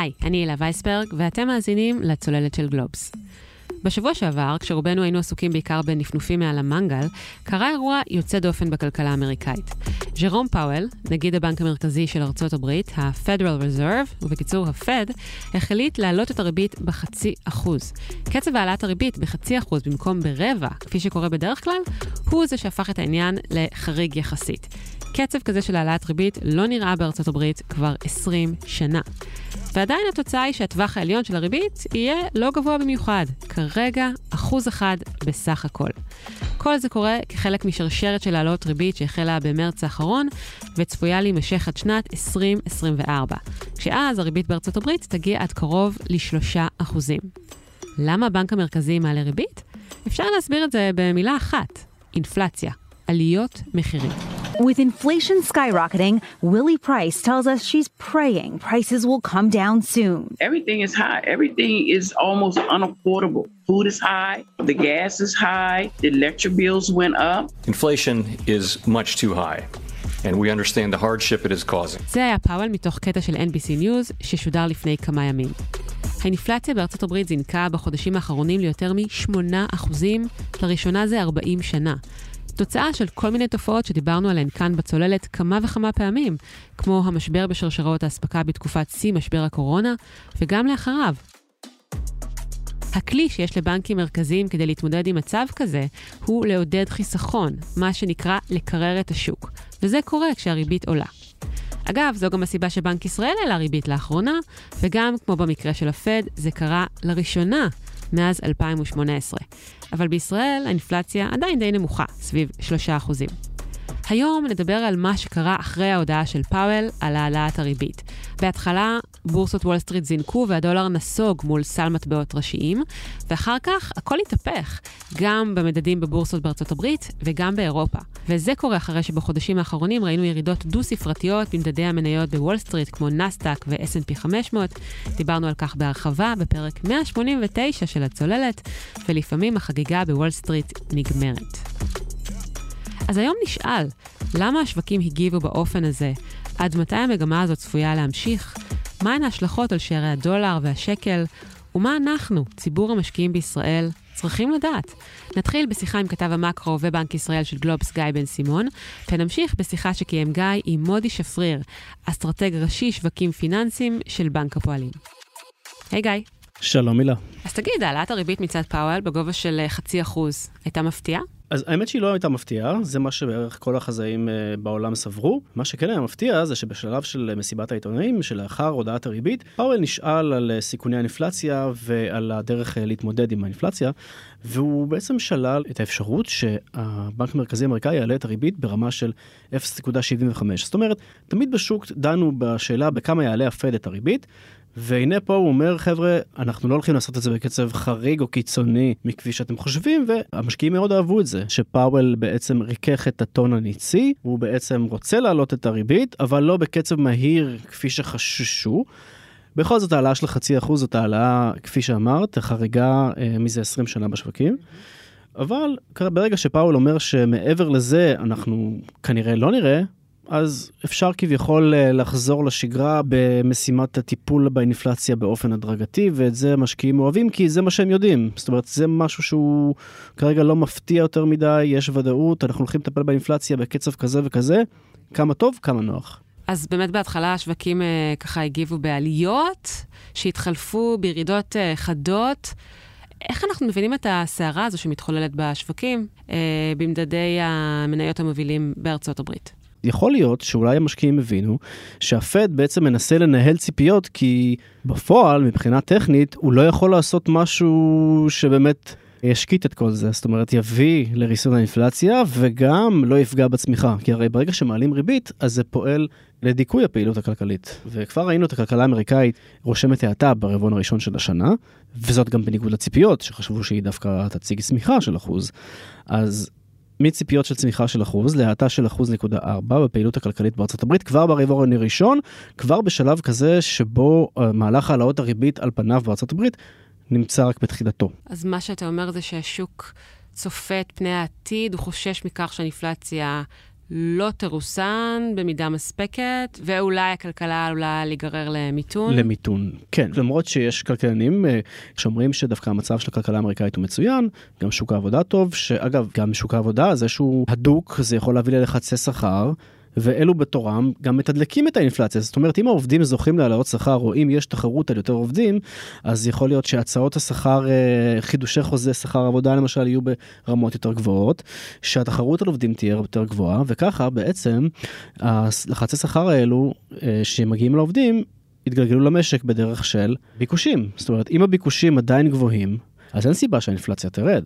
היי, אני אלה וייסברג, ואתם מאזינים לצוללת של גלובס. בשבוע שעבר, כשרובנו היינו עסוקים בעיקר בנפנופים מעל המנגל, קרה אירוע יוצא דופן בכלכלה האמריקאית. ז'רום פאוול, נגיד הבנק המרכזי של ארצות הברית, ה-Federal Reserve, ובקיצור ה-Fed, החליט להעלות את הריבית בחצי אחוז. קצב העלאת הריבית בחצי אחוז במקום ברבע, כפי שקורה בדרך כלל, הוא זה שהפך את העניין לחריג יחסית. קצב כזה של העלאת ריבית לא נראה בארצות הברית כבר 20 שנה. ועדיין התוצאה היא שהטווח העליון של הריבית יהיה לא גבוה במיוחד, כרגע אחוז אחד בסך הכל. כל זה קורה כחלק משרשרת של העלות ריבית שהחלה במרץ האחרון וצפויה להימשך עד שנת 2024, כשאז הריבית בארצות הברית תגיע עד קרוב לשלושה אחוזים. למה הבנק המרכזי מעלה ריבית? אפשר להסביר את זה במילה אחת, אינפלציה, עליות מחירים. With inflation skyrocketing, Willie Price tells us she's praying prices will come down soon. Everything is high. Everything is almost unaffordable. Food is high, the gas is high, the electric bills went up. Inflation is much too high. And we understand the hardship it is causing. זה היה פאוול מתוך קטע של NBC News ששודר לפני כמה ימים. האינפלציה בארצות הברית זינקה בחודשים האחרונים ליותר מ-8%, לראשונה זה 40 שנה. תוצאה של כל מיני תופעות שדיברנו עליהן כאן בצוללת כמה וכמה פעמים, כמו המשבר בשרשראות האספקה בתקופת שיא משבר הקורונה, וגם לאחריו. הכלי שיש לבנקים מרכזיים כדי להתמודד עם מצב כזה, הוא לעודד חיסכון, מה שנקרא לקרר את השוק, וזה קורה כשהריבית עולה. אגב, זו גם הסיבה שבנק ישראל העלה ריבית לאחרונה, וגם, כמו במקרה של הפד, זה קרה לראשונה מאז 2018. אבל בישראל האינפלציה עדיין די נמוכה, סביב 3%. היום נדבר על מה שקרה אחרי ההודעה של פאוול על העלאת הריבית. בהתחלה בורסות וול סטריט זינקו והדולר נסוג מול סל מטבעות ראשיים, ואחר כך הכל התהפך, גם במדדים בבורסות בארצות הברית וגם באירופה. וזה קורה אחרי שבחודשים האחרונים ראינו ירידות דו-ספרתיות במדדי המניות בוול סטריט כמו נאסד"ק ו-S&P 500. דיברנו על כך בהרחבה בפרק 189 של הצוללת, ולפעמים החגיגה בוול סטריט נגמרת. אז היום נשאל, למה השווקים הגיבו באופן הזה? עד מתי המגמה הזאת צפויה להמשיך? מהן ההשלכות על שערי הדולר והשקל? ומה אנחנו, ציבור המשקיעים בישראל, צריכים לדעת? נתחיל בשיחה עם כתב המקרו ובנק ישראל של גלובס גיא בן סימון, ונמשיך בשיחה שקיים גיא עם מודי שפריר, אסטרטג ראשי שווקים פיננסיים של בנק הפועלים. היי, גיא. שלום הילה. אז תגיד, העלאת הריבית מצד פאוול בגובה של חצי אחוז הייתה מפתיעה? אז האמת שהיא לא הייתה מפתיעה, זה מה שבערך כל החזאים אה, בעולם סברו. מה שכן היה מפתיע זה שבשלב של מסיבת העיתונאים, שלאחר הודעת הריבית, פאוול נשאל על אה, סיכוני האינפלציה ועל הדרך להתמודד עם האינפלציה, והוא בעצם שלל את האפשרות שהבנק המרכזי האמריקאי יעלה את הריבית ברמה של 0.75. זאת אומרת, תמיד בשוק דנו בשאלה בכמה יעלה הפד את הריבית, והנה פה הוא אומר, חבר'ה, אנחנו לא הולכים לעשות את זה בקצב חריג או קיצוני מכפי שאתם חושבים, והמשקיעים מאוד אהבו את זה, שפאוול בעצם ריכך את הטון הניצי, הוא בעצם רוצה להעלות את הריבית, אבל לא בקצב מהיר כפי שחששו. בכל זאת העלאה של חצי אחוז זאת העלאה, כפי שאמרת, חריגה אה, מזה 20 שנה בשווקים. אבל ברגע שפאוול אומר שמעבר לזה אנחנו כנראה לא נראה, אז אפשר כביכול אה, לחזור לשגרה במשימת הטיפול באינפלציה באופן הדרגתי, ואת זה משקיעים אוהבים, כי זה מה שהם יודעים. זאת אומרת, זה משהו שהוא כרגע לא מפתיע יותר מדי, יש ודאות, אנחנו הולכים לטפל באינפלציה בקצב כזה וכזה, כמה טוב, כמה נוח. אז באמת בהתחלה השווקים אה, ככה הגיבו בעליות, שהתחלפו בירידות אה, חדות. איך אנחנו מבינים את הסערה הזו שמתחוללת בשווקים אה, במדדי המניות המובילים בארצות הברית? יכול להיות שאולי המשקיעים הבינו שהפד בעצם מנסה לנהל ציפיות כי בפועל מבחינה טכנית הוא לא יכול לעשות משהו שבאמת ישקיט את כל זה, זאת אומרת יביא לריסון האינפלציה וגם לא יפגע בצמיחה, כי הרי ברגע שמעלים ריבית אז זה פועל לדיכוי הפעילות הכלכלית. וכבר ראינו את הכלכלה האמריקאית רושמת האטה ברבעון הראשון של השנה, וזאת גם בניגוד לציפיות שחשבו שהיא דווקא תציג צמיחה של אחוז. אז מציפיות של צמיחה של אחוז להאטה של אחוז נקודה ארבע בפעילות הכלכלית בארצות הברית כבר ברבעון הראשון, כבר בשלב כזה שבו uh, מהלך העלאות הריבית על פניו בארצות הברית נמצא רק בתחילתו. אז מה שאתה אומר זה שהשוק צופה את פני העתיד, הוא חושש מכך שהאינפלציה לא תרוסן במידה מספקת, ואולי הכלכלה עלולה להיגרר למיתון. למיתון, כן. למרות שיש כלכלנים אה, שאומרים שדווקא המצב של הכלכלה האמריקאית הוא מצוין, גם שוק העבודה טוב, שאגב, גם שוק העבודה זה שהוא הדוק, זה יכול להביא ללחצי שכר. ואלו בתורם גם מתדלקים את האינפלציה. זאת אומרת, אם העובדים זוכים להעלאות שכר, או אם יש תחרות על יותר עובדים, אז יכול להיות שהצעות השכר, אה, חידושי חוזה שכר עבודה למשל, יהיו ברמות יותר גבוהות, שהתחרות על עובדים תהיה יותר גבוהה, וככה בעצם הלחצי שכר האלו אה, שמגיעים לעובדים, יתגלגלו למשק בדרך של ביקושים. זאת אומרת, אם הביקושים עדיין גבוהים, אז אין סיבה שהאינפלציה תרד.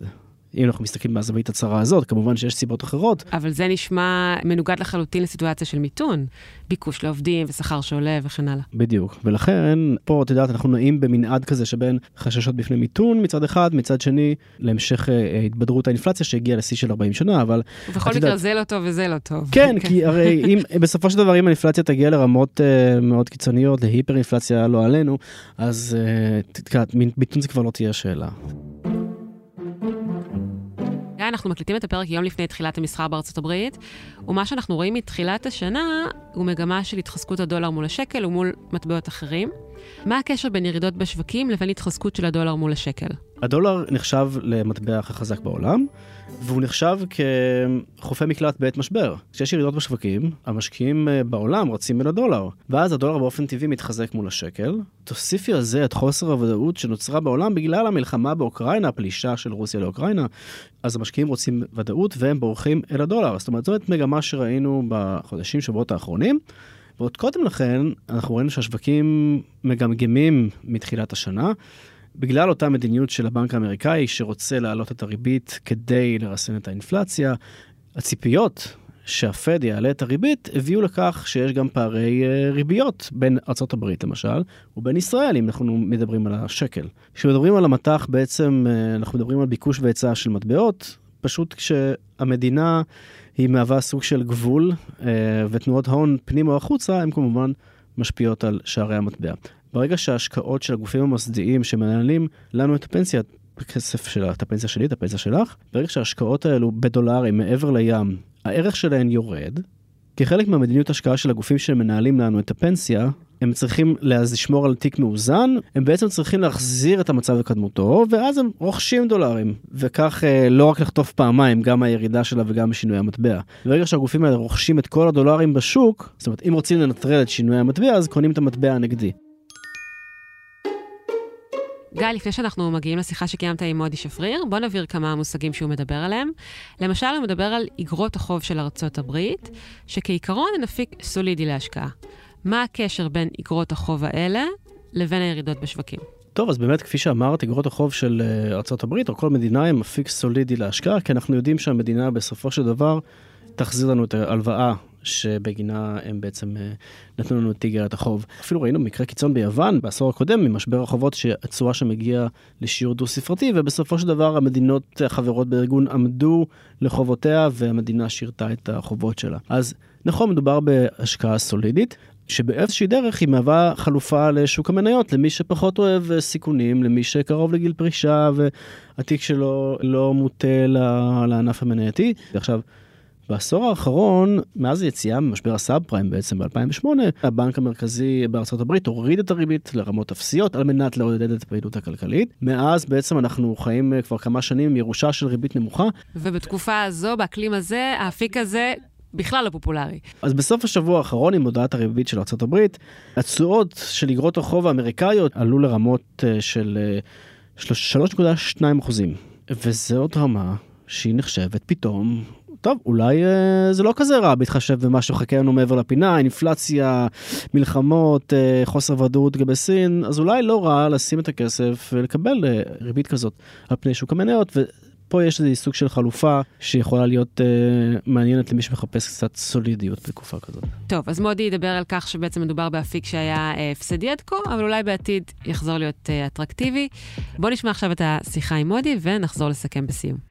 אם אנחנו מסתכלים מהזווית הצרה הזאת, כמובן שיש סיבות אחרות. אבל זה נשמע מנוגד לחלוטין לסיטואציה של מיתון. ביקוש לעובדים ושכר שעולה וכן הלאה. בדיוק, ולכן פה, את יודעת, אנחנו נעים במנעד כזה שבין חששות בפני מיתון מצד אחד, מצד שני, להמשך אה, התבדרות האינפלציה שהגיעה לשיא של 40 שנה, אבל... ובכל מקרה יודעת... זה לא טוב וזה לא טוב. כן. כי הרי אם, בסופו של דבר, אם האינפלציה תגיע לרמות uh, מאוד קיצוניות, להיפר אינפלציה לא עלינו, אז uh, מיתון זה כבר לא תהיה שאלה. אנחנו מקליטים את הפרק יום לפני תחילת המסחר בארצות הברית, ומה שאנחנו רואים מתחילת השנה הוא מגמה של התחזקות הדולר מול השקל ומול מטבעות אחרים. מה הקשר בין ירידות בשווקים לבין התחזקות של הדולר מול השקל? הדולר נחשב למטבע הכי חזק בעולם, והוא נחשב כחופי מקלט בעת משבר. כשיש ירידות בשווקים, המשקיעים אה, בעולם רצים אל הדולר, ואז הדולר באופן טבעי מתחזק מול השקל. תוסיפי על זה את חוסר הוודאות שנוצרה בעולם בגלל המלחמה באוקראינה, הפלישה של רוסיה לאוקראינה, אז המשקיעים רוצים ודאות והם בורחים אל הדולר. זאת אומרת, זאת מגמה שראינו בחודשים, שבועות האחרונים. ועוד קודם לכן, אנחנו ראינו שהשווקים מגמגמים מתחילת השנה. בגלל אותה מדיניות של הבנק האמריקאי שרוצה להעלות את הריבית כדי לרסן את האינפלציה, הציפיות שהפד יעלה את הריבית הביאו לכך שיש גם פערי uh, ריביות בין ארה"ב למשל ובין ישראל אם אנחנו מדברים על השקל. כשמדברים על המטח בעצם uh, אנחנו מדברים על ביקוש והיצע של מטבעות פשוט כשהמדינה היא מהווה סוג של גבול uh, ותנועות הון פנימה או החוצה הם כמובן משפיעות על שערי המטבע. ברגע שההשקעות של הגופים המוסדיים שמנהלים לנו את הפנסיה, הכסף של את הפנסיה שלי, את הפנסיה שלך, ברגע שההשקעות האלו בדולרים מעבר לים, הערך שלהן יורד, כחלק מהמדיניות השקעה של הגופים שמנהלים לנו את הפנסיה, הם צריכים לשמור על תיק מאוזן, הם בעצם צריכים להחזיר את המצב לקדמותו, ואז הם רוכשים דולרים. וכך אה, לא רק לחטוף פעמיים, גם הירידה שלה וגם שינוי המטבע. ברגע שהגופים האלה רוכשים את כל הדולרים בשוק, זאת אומרת, אם רוצים לנטרל את שינוי המטבע, אז קונים את המטבע הנגדי. גיא, לפני שאנחנו מגיעים לשיחה שקיימת עם מודי שפריר, בוא נבהיר כמה מושגים שהוא מדבר עליהם. למשל, הוא מדבר על אגרות החוב של ארצות הברית, שכעיקרון הן אפיק סולידי להשקעה. מה הקשר בין אגרות החוב האלה לבין הירידות בשווקים? טוב, אז באמת, כפי שאמרת, אגרות החוב של אה, ארה"ב או כל מדינה הם אפיק סולידי להשקעה, כי אנחנו יודעים שהמדינה בסופו של דבר תחזיר לנו את ההלוואה שבגינה הם בעצם אה, נתנו לנו את איגרת החוב. אפילו ראינו מקרה קיצון ביוון בעשור הקודם ממשבר החובות שהתשואה שם הגיעה לשיעור דו ספרתי ובסופו של דבר המדינות החברות בארגון עמדו לחובותיה והמדינה שירתה את החובות שלה. אז נכון מדובר בהשקעה סולידית. שבאיזושהי דרך היא מהווה חלופה לשוק המניות, למי שפחות אוהב סיכונים, למי שקרוב לגיל פרישה והתיק שלו לא מוטה לענף המנייתי. עכשיו, בעשור האחרון, מאז היציאה ממשבר הסאב פריים בעצם ב-2008, הבנק המרכזי בארצות הברית הוריד את הריבית לרמות אפסיות על מנת לעודד את הפעילות הכלכלית. מאז בעצם אנחנו חיים כבר כמה שנים עם ירושה של ריבית נמוכה. ובתקופה הזו, באקלים הזה, האפיק הזה בכלל לא פופולרי. אז בסוף השבוע האחרון, עם הודעת הריבית של ארה"ב, התשואות של אגרות החוב האמריקאיות עלו לרמות אה, של 3.2 אה, אחוזים. וזאת רמה שהיא נחשבת פתאום טוב, אולי אה, זה לא כזה רע בהתחשב במה שמחכה לנו מעבר לפינה, אינפלציה, מלחמות, חוסר ודאות לגבי סין, אז אולי לא רע לשים את הכסף ולקבל ריבית כזאת על פני שוק המניות. פה יש איזה סוג של חלופה שיכולה להיות אה, מעניינת למי שמחפש קצת סולידיות בתקופה כזאת. טוב, אז מודי ידבר על כך שבעצם מדובר באפיק שהיה אה, הפסדי עד כה, אבל אולי בעתיד יחזור להיות אה, אטרקטיבי. בואו נשמע עכשיו את השיחה עם מודי ונחזור לסכם בסיום.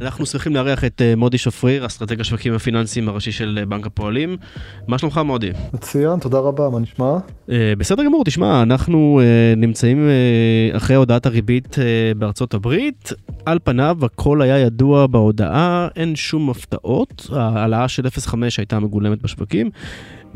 אנחנו שמחים לארח את אה, מודי שפריר, אסטרטג השווקים הפיננסיים הראשי של אה, בנק הפועלים. מה שלומך מודי? מצוין, תודה רבה, מה נשמע? אה, בסדר גמור, תשמע, אנחנו נמצאים אחרי הודעת הריבית בארצות הברית. על פניו הכל היה ידוע בהודעה, אין שום הפתעות. ההעלאה של 0.5 הייתה מגולמת בשווקים.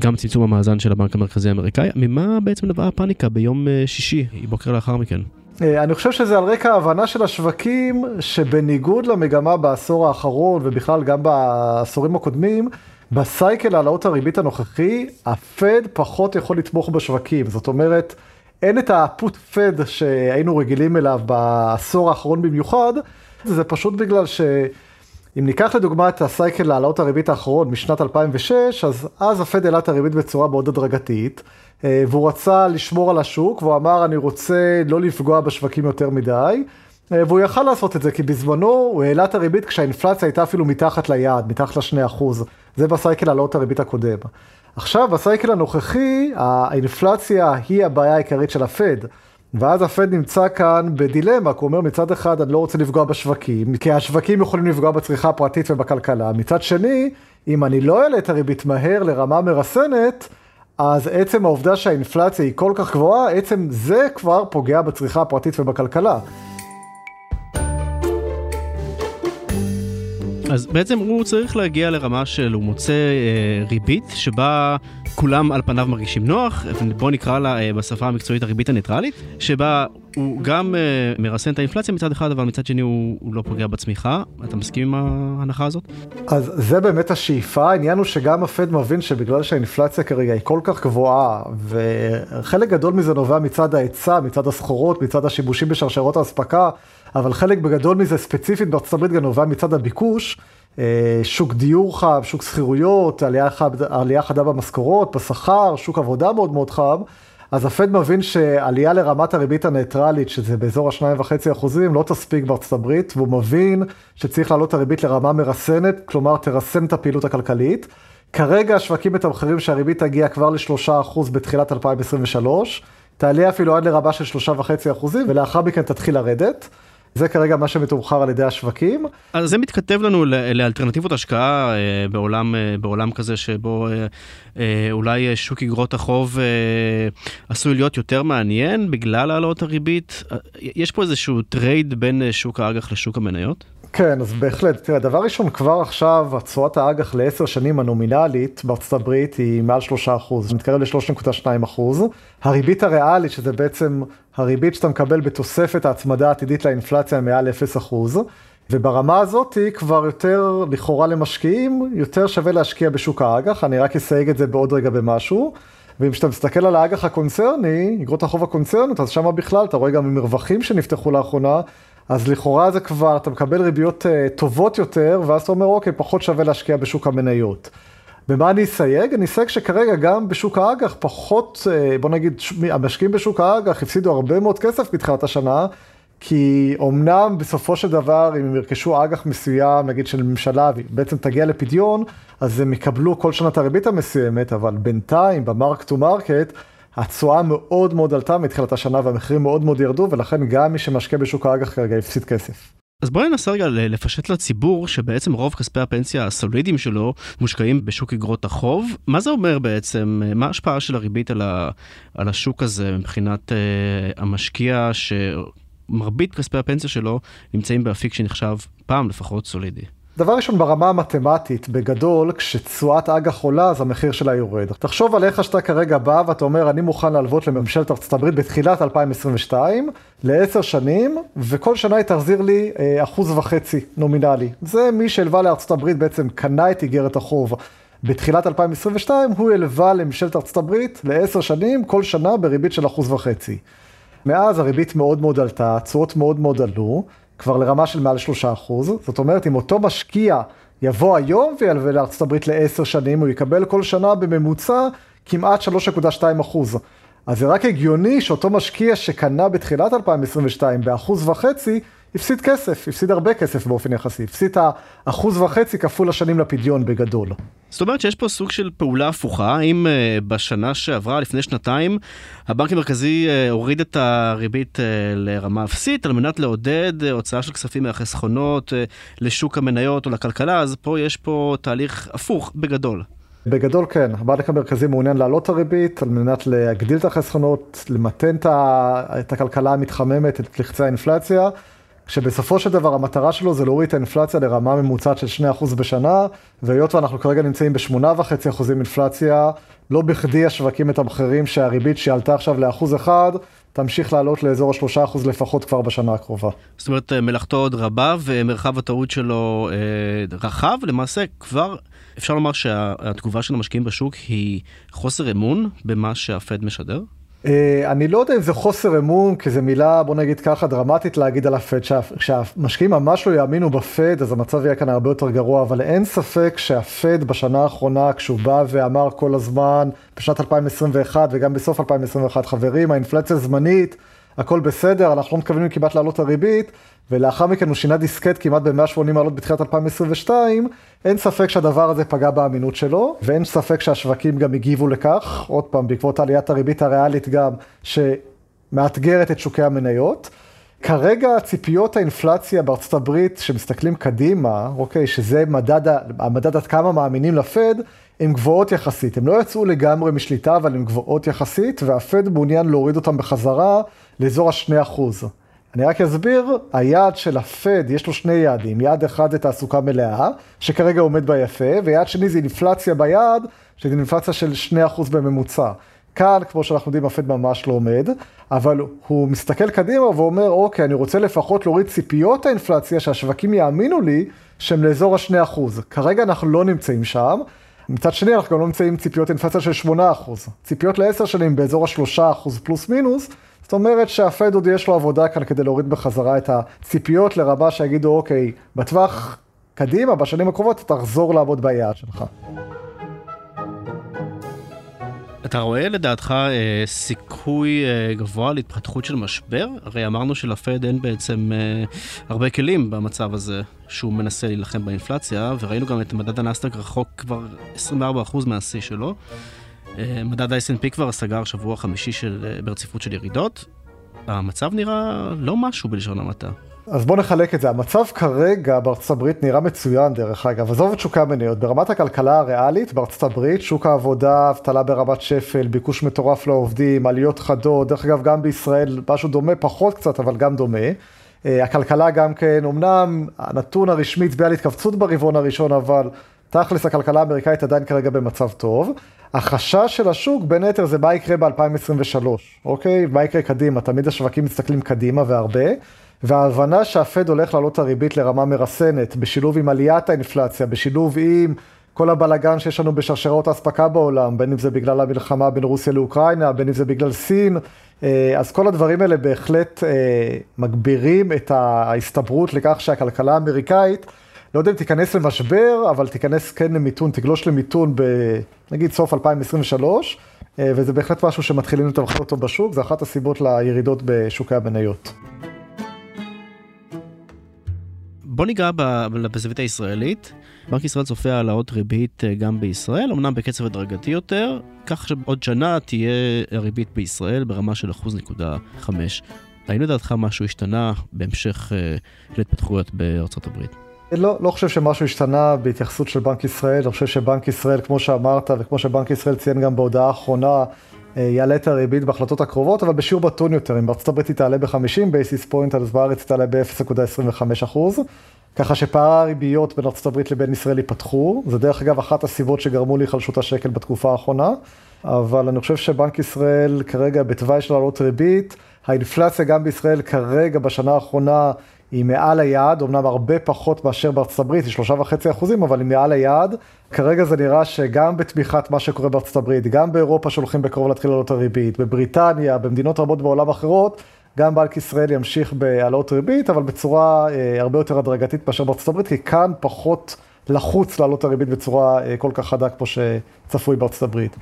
גם צמצום המאזן של הבנק המרכזי האמריקאי. ממה בעצם נבעה הפאניקה ביום שישי, בוקר לאחר מכן? אה, אני חושב שזה על רקע ההבנה של השווקים, שבניגוד למגמה בעשור האחרון ובכלל גם בעשורים הקודמים, בסייקל העלאות הריבית הנוכחי, הפד פחות יכול לתמוך בשווקים. זאת אומרת, אין את הפוט פד שהיינו רגילים אליו בעשור האחרון במיוחד, זה פשוט בגלל ש... אם ניקח לדוגמה את הסייקל להעלאות הריבית האחרון משנת 2006, אז אז הפד העלה את הריבית בצורה מאוד הדרגתית. אה, והוא רצה לשמור על השוק, והוא אמר, אני רוצה לא לפגוע בשווקים יותר מדי. אה, והוא יכל לעשות את זה, כי בזמנו הוא העלה את הריבית כשהאינפלציה הייתה אפילו מתחת ליעד, מתחת לשני אחוז. זה בסייקל העלאות הריבית הקודם. עכשיו, בסייקל הנוכחי, האינפלציה היא הבעיה העיקרית של הפד. ואז הפד נמצא כאן בדילמה, כי הוא אומר מצד אחד אני לא רוצה לפגוע בשווקים, כי השווקים יכולים לפגוע בצריכה הפרטית ובכלכלה. מצד שני, אם אני לא אעלה את הריבית מהר לרמה מרסנת, אז עצם העובדה שהאינפלציה היא כל כך גבוהה, עצם זה כבר פוגע בצריכה הפרטית ובכלכלה. אז בעצם הוא צריך להגיע לרמה של הוא מוצא אה, ריבית שבה כולם על פניו מרגישים נוח, בוא נקרא לה אה, בשפה המקצועית הריבית הניטרלית, שבה הוא גם אה, מרסן את האינפלציה מצד אחד, אבל מצד שני הוא, הוא לא פוגע בצמיחה. אתה מסכים עם ההנחה הזאת? אז זה באמת השאיפה, העניין הוא שגם הפד מבין שבגלל שהאינפלציה כרגע היא כל כך גבוהה, וחלק גדול מזה נובע מצד ההיצע, מצד הסחורות, מצד השיבושים בשרשרות האספקה, אבל חלק בגדול מזה ספציפית בארצות הברית גם נובע מצד הביקוש. אה, שוק דיור חם, שוק שכירויות, עלייה, עלייה חדה במשכורות, בשכר, שוק עבודה מאוד מאוד חם. אז הפד מבין שעלייה לרמת הריבית הניטרלית, שזה באזור ה-2.5 אחוזים, לא תספיק בארצות הברית, והוא מבין שצריך להעלות את הריבית לרמה מרסנת, כלומר תרסן את הפעילות הכלכלית. כרגע השווקים מתמחרים שהריבית תגיע כבר ל-3% בתחילת 2023, תעלה אפילו עד לרמה של 3.5%, ולאחר מכן תתחיל לרדת. זה כרגע מה שמתומחר על ידי השווקים. אז זה מתכתב לנו לאלטרנטיבות השקעה אה, בעולם, אה, בעולם כזה שבו אה, אולי שוק אגרות החוב עשוי להיות יותר מעניין בגלל העלאות הריבית. יש פה איזשהו trade בין שוק האג"ח לשוק המניות? כן, אז בהחלט. תראה, דבר ראשון, כבר עכשיו התשואת האג"ח לעשר שנים הנומינלית בארצות הברית היא מעל שלושה אחוז, מתקרב ל-3.2 אחוז. הריבית הריאלית, שזה בעצם הריבית שאתה מקבל בתוספת ההצמדה העתידית לאינפלציה מעל 0 אחוז. וברמה הזאת כבר יותר, לכאורה למשקיעים, יותר שווה להשקיע בשוק האג"ח, אני רק אסייג את זה בעוד רגע במשהו. ואם כשאתה מסתכל על האג"ח הקונצרני, אגרות החוב הקונצרניות, אז שם בכלל אתה רואה גם מרווחים שנפתחו לאחרונה, אז לכאורה זה כבר, אתה מקבל ריביות uh, טובות יותר, ואז אתה אומר, אוקיי, פחות שווה להשקיע בשוק המניות. במה אני אסייג? אני אסייג שכרגע גם בשוק האג"ח פחות, uh, בוא נגיד, המשקיעים בשוק האג"ח הפסידו הרבה מאוד כסף בתחילת השנה, כי אמנם בסופו של דבר, אם הם ירכשו אג"ח מסוים, נגיד של ממשלה, ובעצם תגיע לפדיון, אז הם יקבלו כל שנה את הריבית המסוימת, אבל בינתיים, ב mark to market, התשואה מאוד מאוד עלתה מתחילת השנה והמחירים מאוד מאוד ירדו, ולכן גם מי שמשקיע בשוק האג"ח כרגע הפסיד כסף. אז בואי ננסה רגע לפשט לציבור שבעצם רוב כספי הפנסיה הסולידיים שלו מושקעים בשוק אגרות החוב. מה זה אומר בעצם? מה ההשפעה של הריבית על, ה, על השוק הזה מבחינת אה, המשקיע שמרבית כספי הפנסיה שלו נמצאים באפיק שנחשב פעם לפחות סולידי? דבר ראשון, ברמה המתמטית, בגדול, כשתשואת אג"ח עולה, אז המחיר שלה יורד. תחשוב על איך שאתה כרגע בא ואתה אומר, אני מוכן להלוות לממשלת ארצות הברית בתחילת 2022, לעשר שנים, וכל שנה היא תחזיר לי אה, אחוז וחצי נומינלי. זה מי שהלווה לארצות הברית בעצם קנה את איגרת החוב. בתחילת 2022 הוא הלווה לממשלת ארצות הברית לעשר שנים, כל שנה בריבית של אחוז וחצי. מאז הריבית מאוד מאוד עלתה, התשואות מאוד מאוד עלו. כבר לרמה של מעל שלושה אחוז. זאת אומרת, אם אותו משקיע יבוא היום וילווה הברית לעשר שנים, הוא יקבל כל שנה בממוצע כמעט 3.2 אחוז. אז זה רק הגיוני שאותו משקיע שקנה בתחילת 2022 באחוז וחצי, הפסיד כסף, הפסיד הרבה כסף באופן יחסי, הפסיד את האחוז וחצי כפול השנים לפדיון בגדול. זאת אומרת שיש פה סוג של פעולה הפוכה, אם uh, בשנה שעברה, לפני שנתיים, הבנק המרכזי uh, הוריד את הריבית uh, לרמה אפסית על מנת לעודד הוצאה של כספים מהחסכונות לשוק המניות או לכלכלה, אז פה יש פה תהליך הפוך בגדול. בגדול כן, הבנק המרכזי מעוניין להעלות את הריבית על מנת להגדיל את החסכונות, למתן את הכלכלה המתחממת, את לחצי האינפלציה. שבסופו של דבר המטרה שלו זה להוריד את האינפלציה לרמה ממוצעת של 2% בשנה, והיות ואנחנו כרגע נמצאים ב-8.5% אינפלציה, לא בכדי השווקים מתמחרים שהריבית שעלתה עכשיו לאחוז אחד, תמשיך לעלות לאזור ה-3% לפחות כבר בשנה הקרובה. זאת אומרת, מלאכתו עוד רבה ומרחב הטעות שלו אה, רחב, למעשה כבר אפשר לומר שהתגובה של המשקיעים בשוק היא חוסר אמון במה שהפד משדר? אה, אני לא יודע אם זה חוסר אמון, כי זו מילה, בוא נגיד ככה, דרמטית להגיד על הפד. כשהמשקיעים ממש לא יאמינו בפד, אז המצב יהיה כאן הרבה יותר גרוע, אבל אין ספק שהפד בשנה האחרונה, כשהוא בא ואמר כל הזמן, בשנת 2021 וגם בסוף 2021, חברים, האינפלציה זמנית, הכל בסדר, אנחנו לא מתכוונים כמעט להעלות את הריבית, ולאחר מכן הוא שינה דיסקט כמעט ב-180 מעלות בתחילת 2022, אין ספק שהדבר הזה פגע באמינות שלו, ואין ספק שהשווקים גם הגיבו לכך, עוד פעם, בעקבות עליית הריבית הריאלית גם, שמאתגרת את שוקי המניות. כרגע ציפיות האינפלציה בארצות הברית, שמסתכלים קדימה, אוקיי, שזה מדד, המדד עד כמה מאמינים לפד, הן גבוהות יחסית. הן לא יצאו לגמרי משליטה, אבל הן גבוהות יחסית, והפד מעוניין להוריד אותן בחזרה לאזור ה-2%. אני רק אסביר, היעד של הפד, יש לו שני יעדים. יעד אחד זה תעסוקה מלאה, שכרגע עומד בה יפה, ויעד שני זה אינפלציה ביעד, שזה אינפלציה של 2% בממוצע. כאן, כמו שאנחנו יודעים, הפד ממש לא עומד, אבל הוא מסתכל קדימה ואומר, אוקיי, אני רוצה לפחות להוריד ציפיות האינפלציה, שהשווקים יאמינו לי, שהם לאזור ה-2%. כרגע אנחנו לא נמצאים שם. מצד שני, אנחנו גם לא נמצאים ציפיות אינפלציה של 8%. ציפיות לעשר שנים באזור ה-3% פלוס מינוס, זאת אומרת שהפד עוד יש לו עבודה כאן כדי להוריד בחזרה את הציפיות לרבה שיגידו, אוקיי, בטווח קדימה, בשנים הקרובות, תחזור לעבוד ביעד שלך. אתה רואה לדעתך אה, סיכוי אה, גבוה להתפתחות של משבר? הרי אמרנו שלפד אין בעצם אה, הרבה כלים במצב הזה שהוא מנסה להילחם באינפלציה, וראינו גם את מדד הנסטק רחוק כבר 24% מהשיא שלו. אה, מדד ה-S&P כבר סגר שבוע חמישי של, אה, ברציפות של ירידות. המצב נראה לא משהו בלשון המעטה. אז בוא נחלק את זה. המצב כרגע בארצות הברית נראה מצוין דרך אגב. עזוב את שוקי המניות. ברמת הכלכלה הריאלית בארצות הברית, שוק העבודה, אבטלה ברמת שפל, ביקוש מטורף לעובדים, עליות חדות. דרך אגב, גם בישראל משהו דומה, פחות קצת, אבל גם דומה. אה, הכלכלה גם כן, אמנם הנתון הרשמי הצביע על התכווצות ברבעון הראשון, אבל תכלס הכלכלה האמריקאית עדיין כרגע במצב טוב. החשש של השוק בין היתר זה מה יקרה ב-2023, אוקיי? מה יקרה קדימה, תמיד השווקים מסתכלים קדימה והרבה. וההבנה שהפד הולך לעלות הריבית לרמה מרסנת, בשילוב עם עליית האינפלציה, בשילוב עם כל הבלגן שיש לנו בשרשרות האספקה בעולם, בין אם זה בגלל המלחמה בין רוסיה לאוקראינה, בין אם זה בגלל סין, אה, אז כל הדברים האלה בהחלט אה, מגבירים את ההסתברות לכך שהכלכלה האמריקאית, לא יודע אם תיכנס למשבר, אבל תיכנס כן למיתון, תגלוש למיתון בנגיד סוף 2023, אה, וזה בהחלט משהו שמתחילים לתמחר אותו בשוק, זה אחת הסיבות לירידות בשוקי המניות. בוא ניגע בזווית הישראלית. בנק ישראל צופה העלאות ריבית אה, גם בישראל, אמנם בקצב הדרגתי יותר, כך שעוד שנה תהיה הריבית בישראל ברמה של 1.5. האם לדעתך משהו השתנה בהמשך אה, להתפתחויות בארצות הברית? לא, לא חושב שמשהו השתנה בהתייחסות של בנק ישראל, אני חושב שבנק ישראל, כמו שאמרת, וכמו שבנק ישראל ציין גם בהודעה האחרונה, אה, יעלה את הריבית בהחלטות הקרובות, אבל בשיעור מתון יותר. אם בארצות הברית היא תעלה ב-50 basis point, אז בארץ היא תעלה ב-0.25 אחוז. ככה שפערי הריביות בין ארצות הברית לבין ישראל ייפתחו. זה דרך אגב אחת הסיבות שגרמו להיחלשות השקל בתקופה האחרונה. אבל אני חושב שבנק ישראל כרגע בתוואי של העלות ריבית, האינפלציה גם בישראל כרגע בשנה האחרונה היא מעל היעד, אמנם הרבה פחות מאשר בארצות הברית, היא שלושה וחצי אחוזים, אבל היא מעל היעד. כרגע זה נראה שגם בתמיכת מה שקורה בארצות הברית, גם באירופה שהולכים בקרוב להתחיל לעלות הריבית, בבריטניה, במדינות רבות בעולם אחרות, גם בנק ישראל ימשיך בהעלאות ריבית, אבל בצורה אה, הרבה יותר הדרגתית מאשר בארצות הברית, כי כאן פחות לחוץ להעלות הריבית בצורה אה, כל כך חדה כמו שצפוי בארצות הברית.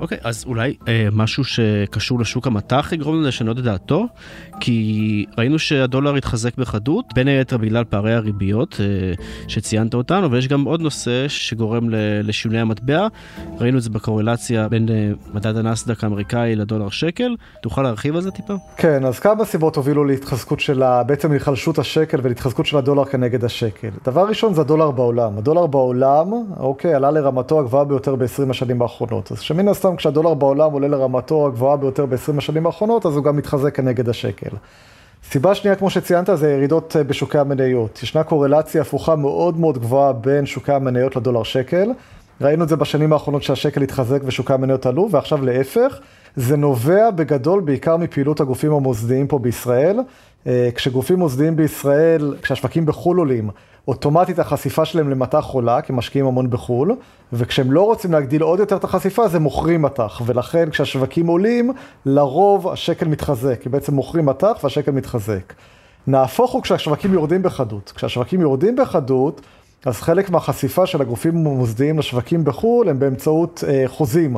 אוקיי, okay, אז אולי אה, משהו שקשור לשוק המטח יגרום לנו לשנות את דעתו? כי ראינו שהדולר התחזק בחדות, בין היתר בגלל פערי הריביות אה, שציינת אותנו, אבל יש גם עוד נושא שגורם לשינוי המטבע. ראינו את זה בקורלציה בין אה, מדד הנסדק האמריקאי לדולר שקל. תוכל להרחיב על זה טיפה? כן, אז כמה סיבות הובילו להתחזקות של, ה... בעצם להיחלשות השקל ולהתחזקות של הדולר כנגד השקל. דבר ראשון זה הדולר בעולם. הדולר בעולם, אוקיי, עלה לרמתו הגבוהה ביותר ב-20 השנים האחרונות. אז שמן הסתם כשהדולר בעולם עולה לרמתו הגבוהה ביותר ב-20 השנים האחרונות, אז הוא גם מתחזק כנגד השקל. סיבה שנייה, כמו שציינת, זה ירידות אה, בשוקי המניות. ישנה קורלציה הפוכה מאוד מאוד גבוהה בין שוקי המניות לדולר שקל. ראינו את זה בשנים האחרונות שהשקל התחזק ושוקי המניות עלו, ועכשיו להפך. זה נובע בגדול בעיקר מפעילות הגופים המוסדיים פה בישראל. אה, כשגופים מוסדיים בישראל, כשהשווקים בחו"ל עולים, אוטומטית החשיפה שלהם למטח עולה, כי משקיעים המון בחו"ל, וכשהם לא רוצים להגדיל עוד יותר את החשיפה, אז הם מוכרים מטח, ולכן כשהשווקים עולים, לרוב השקל מתחזק, כי בעצם מוכרים מטח והשקל מתחזק. נהפוך הוא כשהשווקים יורדים בחדות. כשהשווקים יורדים בחדות, אז חלק מהחשיפה של הגופים המוסדיים לשווקים בחו"ל הם באמצעות אה, חוזים.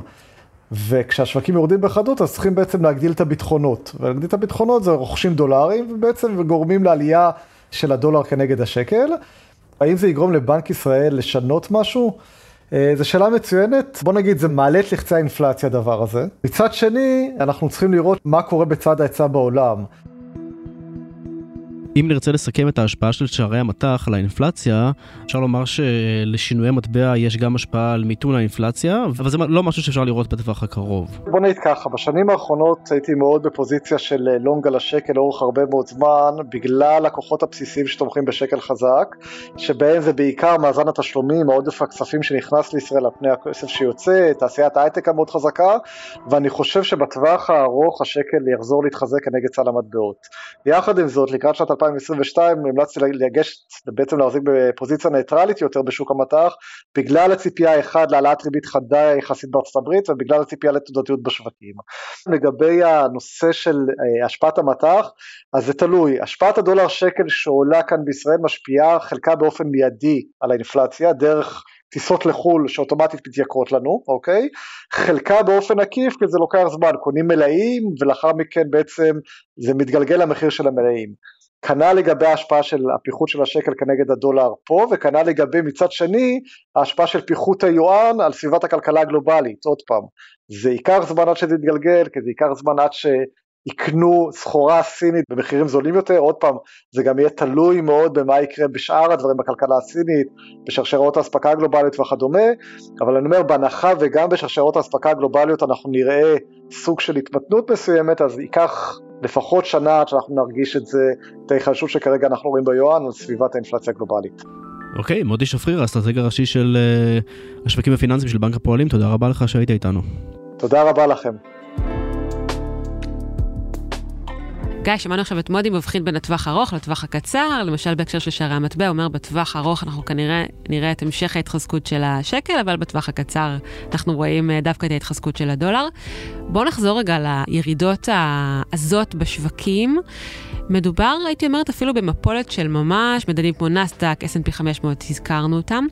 וכשהשווקים יורדים בחדות, אז צריכים בעצם להגדיל את הביטחונות. ולהגדיל את הביטחונות זה רוכשים דולרים, ובעצם וגורמים לעלייה של הדולר כנגד השקל. האם זה יגרום לבנק ישראל לשנות משהו? אה, זו שאלה מצוינת, בוא נגיד זה מעלה את לחצי האינפלציה הדבר הזה. מצד שני, אנחנו צריכים לראות מה קורה בצד ההיצע בעולם. אם נרצה לסכם את ההשפעה של שערי המטח על האינפלציה, אפשר לומר שלשינויי מטבע יש גם השפעה על מיתון האינפלציה, אבל זה לא משהו שאפשר לראות בטווח הקרוב. בוא נגיד ככה, בשנים האחרונות הייתי מאוד בפוזיציה של לונג על השקל לאורך הרבה מאוד זמן, בגלל הכוחות הבסיסיים שתומכים בשקל חזק, שבהם זה בעיקר מאזן התשלומים, העודף הכספים שנכנס לישראל על פני הכסף שיוצא, תעשיית ההייטק המאוד חזקה, ואני חושב שבטווח הארוך השקל יחזור להתחזק כנגד סל המטבעות. יחד עם זאת, לקראת שנת 2022 המלצתי לגשת, בעצם להחזיק בפוזיציה ניטרלית יותר בשוק המטח, בגלל הציפייה אחד להעלאת ריבית חדה יחסית בארצות הברית ובגלל הציפייה לתעודתיות בשווקים. לגבי הנושא של אה, השפעת המטח, אז זה תלוי, השפעת הדולר שקל שעולה כאן בישראל משפיעה חלקה באופן מיידי על האינפלציה, דרך טיסות לחו"ל שאוטומטית מתייקרות לנו, אוקיי? חלקה באופן עקיף כי זה לוקח זמן, קונים מלאים ולאחר מכן בעצם זה מתגלגל למחיר של המלאים. כנ"ל לגבי ההשפעה של הפיחות של השקל כנגד הדולר פה, וכנ"ל לגבי מצד שני ההשפעה של פיחות היואן על סביבת הכלכלה הגלובלית, עוד פעם, זה ייקח זמן עד שזה יתגלגל, כי זה ייקח זמן עד שיקנו סחורה סינית במחירים זולים יותר, עוד פעם, זה גם יהיה תלוי מאוד במה יקרה בשאר הדברים בכלכלה הסינית, בשרשרות האספקה הגלובלית וכדומה, אבל אני אומר, בהנחה וגם בשרשרות האספקה הגלובליות אנחנו נראה סוג של התמתנות מסוימת, אז ייקח לפחות שנה עד שאנחנו נרגיש את זה, את ההיחלשות שכרגע אנחנו רואים ביואן על סביבת האינפלציה הגלובלית. אוקיי, מודי שפריר, האסטרטג הראשי של אה, השווקים הפיננסיים של בנק הפועלים, תודה רבה לך שהיית איתנו. תודה רבה לכם. גיא, שמענו עכשיו את מודי מבחין בין הטווח הארוך לטווח הקצר, למשל בהקשר של שערי המטבע, הוא אומר בטווח הארוך אנחנו כנראה נראה את המשך ההתחזקות של השקל, אבל בטווח הקצר אנחנו רואים אה, דווקא את ההתחזקות של הדולר. בואו נחזור רגע לירידות העזות בשווקים. מדובר, הייתי אומרת, אפילו במפולת של ממש, מדדים כמו נסדק, S&P 500, הזכרנו אותם.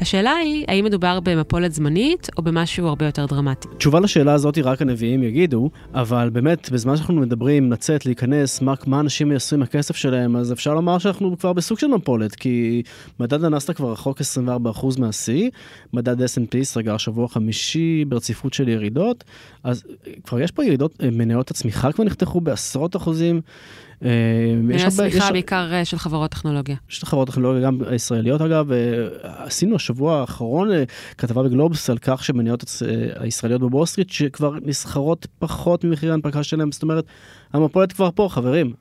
השאלה היא, האם מדובר במפולת זמנית או במשהו הרבה יותר דרמטי? תשובה לשאלה הזאת רק הנביאים יגידו, אבל באמת, בזמן שאנחנו מדברים, לצאת, להיכנס, מה, מה אנשים עם הכסף שלהם, אז אפשר לומר שאנחנו כבר בסוג של מפולת, כי מדד הנסדק כבר רחוק 24% מהשיא, מדד S&P סגר שבוע חמישי ברציפות של ירידות, אז כבר יש פה ירידות, אה, מניות הצמיחה כבר נחתכו בעשרות אחוזים. אה, יש הרבה... צמיחה בעיקר אה, של חברות טכנולוגיה. יש חברות טכנולוגיה, גם ישראליות אגב. עשינו השבוע האחרון כתבה בגלובס על כך שמניות הישראליות בוול סטריט שכבר נסחרות פחות ממחיר ההנפקה שלהם, זאת אומרת, המפולת כבר פה, חברים.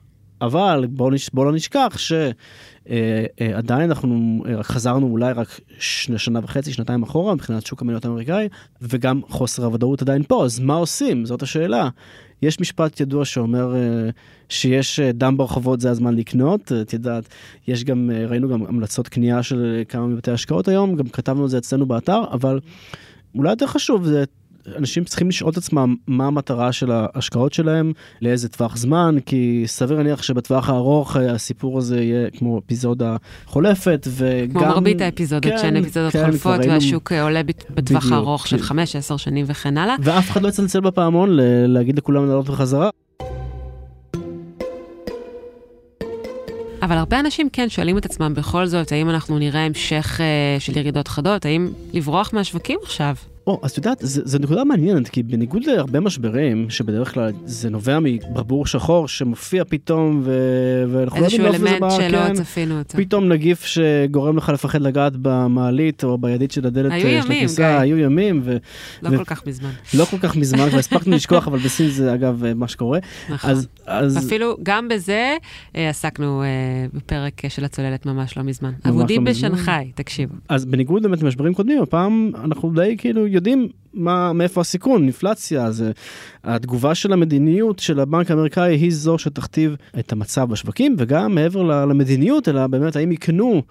אבל בואו בוא לא נשכח שעדיין אה, אנחנו חזרנו אולי רק שנה וחצי, שנתיים אחורה מבחינת שוק המניות האמריקאי, וגם חוסר הוודאות עדיין פה, אז מה עושים? זאת השאלה. יש משפט ידוע שאומר uh, שיש uh, דם ברחובות זה הזמן לקנות, את יודעת, יש גם, ראינו גם המלצות קנייה של כמה מבתי השקעות היום, גם כתבנו את זה אצלנו באתר, אבל אולי יותר חשוב זה אנשים צריכים לשאול את עצמם מה המטרה של ההשקעות שלהם, לאיזה טווח זמן, כי סביר להניח שבטווח הארוך אה, הסיפור הזה יהיה כמו אפיזודה חולפת, וגם... כמו מרבית האפיזודות, כן, שאין אפיזודות כן, חולפות, והשוק אה, עולה בטווח. הארוך של 5-10 שנים וכן הלאה. ואף אחד לא יצלצל בפעמון להגיד לכולם לעלות בחזרה. אבל הרבה אנשים כן שואלים את עצמם בכל זאת, האם אנחנו נראה המשך אה, של ירידות חדות, האם לברוח מהשווקים עכשיו? או, אז את יודעת, זו נקודה מעניינת, כי בניגוד להרבה משברים, שבדרך כלל זה נובע מברבור שחור שמופיע פתאום, ו... ואנחנו לא איזשהו יודעים מאיפה זה אלמנט בא, שלא כן, צפינו אותו. פתאום נגיף שגורם לך לפחד לגעת במעלית או בידית של הדלת היו אה, של ימים, הכניסה, גיא. היו ימים, ו... לא ו- כל כך מזמן. לא כל כך מזמן, כבר הספקנו לשכוח, אבל בסין זה אגב אה, מה שקורה. נכון. אז, אז אפילו גם בזה אה, עסקנו אה, בפרק של הצוללת ממש לא מזמן. לא אבודים. בשנגחאי, תקשיבו. אז בניגוד באמת למשברים קודמים, הפעם אנחנו די כאילו יודעים מה, מאיפה הסיכון, אינפלציה, זה התגובה של המדיניות של הבנק האמריקאי היא זו שתכתיב את המצב בשווקים, וגם מעבר למדיניות, אלא באמת האם יקנו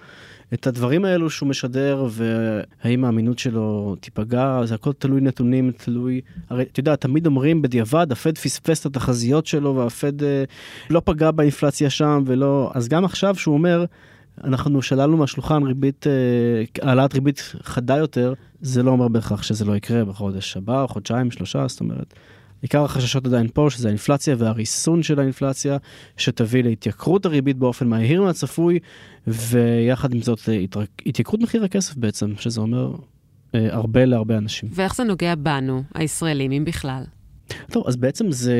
את הדברים האלו שהוא משדר, והאם האמינות שלו תיפגע, זה הכל תלוי נתונים, תלוי, הרי אתה יודע, תמיד אומרים בדיעבד, הפד פספס את התחזיות שלו, והפד אה, לא פגע באינפלציה שם, ולא, אז גם עכשיו שהוא אומר, אנחנו שללנו מהשולחן ריבית, אה, העלאת ריבית חדה יותר, זה לא אומר בהכרח שזה לא יקרה בחודש הבא, או חודשיים, שלושה, זאת אומרת. עיקר החששות עדיין פה, שזה האינפלציה והריסון של האינפלציה, שתביא להתייקרות הריבית באופן מהיר מהצפוי, ויחד עם זאת אה, התייקרות מחיר הכסף בעצם, שזה אומר אה, הרבה להרבה אנשים. ואיך זה נוגע בנו, הישראלים, אם בכלל? טוב, אז בעצם זה,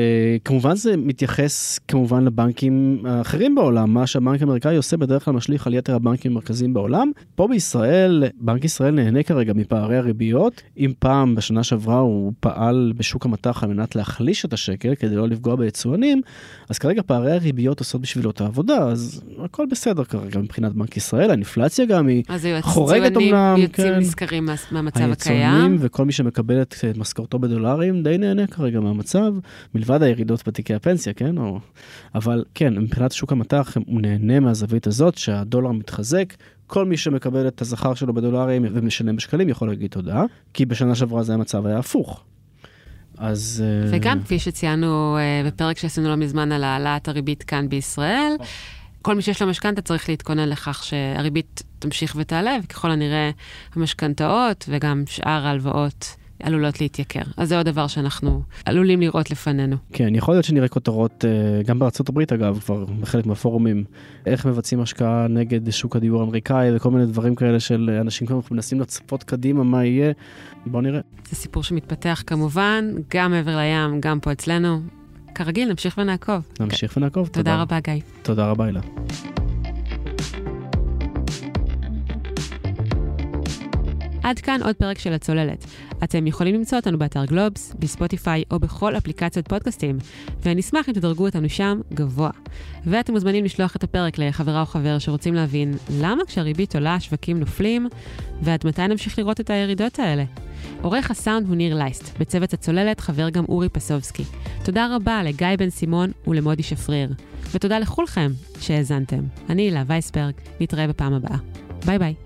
כמובן זה מתייחס כמובן לבנקים האחרים בעולם, מה שהבנק האמריקאי עושה בדרך כלל משליך על יתר הבנקים המרכזיים בעולם. פה בישראל, בנק ישראל נהנה כרגע מפערי הריביות. אם פעם בשנה שעברה הוא פעל בשוק המטח על מנת להחליש את השקל כדי לא לפגוע ביצואנים, אז כרגע פערי הריביות עושות בשבילו את העבודה, אז הכל בסדר כרגע מבחינת בנק ישראל, האינפלציה גם היא אז חורגת אומנם, יוצאים כן. נשכרים מה- מהמצב היצואנים הקיים. וכל מי שמקבל את משכורתו בדולרים די נהנה כרגע מהמצב, מלבד הירידות בתיקי הפנסיה, כן? או... אבל כן, מבחינת שוק המטח הוא נהנה מהזווית הזאת שהדולר מתחזק. כל מי שמקבל את השכר שלו בדולרים ומשלם בשקלים יכול להגיד תודה, כי בשנה שעברה זה המצב היה הפוך. אז... אה, וגם, כפי שציינו אה, בפרק שעשינו לא מזמן על העלאת הריבית כאן בישראל, כל מי שיש לו משכנתה צריך להתכונן לכך שהריבית תמשיך ותעלה, וככל הנראה המשכנתאות וגם שאר ההלוואות עלולות להתייקר. אז זה עוד דבר שאנחנו עלולים לראות לפנינו. כן, יכול להיות שנראה כותרות, אה, גם בארצות הברית אגב, כבר בחלק מהפורומים, איך מבצעים השקעה נגד שוק הדיור האמריקאי וכל מיני דברים כאלה של אנשים כבר מנסים לצפות קדימה מה יהיה. בוא נראה. זה סיפור שמתפתח כמובן, גם מעבר לים, גם פה אצלנו. כרגיל, נמשיך ונעקוב. נמשיך ונעקוב. תודה רבה, גיא. תודה רבה, הילה. עד כאן עוד פרק של הצוללת. אתם יכולים למצוא אותנו באתר גלובס, בספוטיפיי או בכל אפליקציות פודקאסטים, ונשמח אם תדרגו אותנו שם גבוה. ואתם מוזמנים לשלוח את הפרק לחברה או חבר שרוצים להבין למה כשהריבית עולה השווקים נופלים, ועד מתי נמשיך לראות את הירידות האלה. עורך הסאונד הוא ניר לייסט, בצוות הצוללת חבר גם אורי פסובסקי. תודה רבה לגיא בן סימון ולמודי שפריר. ותודה לכולכם שהאזנתם. אני הילה וייסברג, נתראה בפעם הבאה. ביי ביי.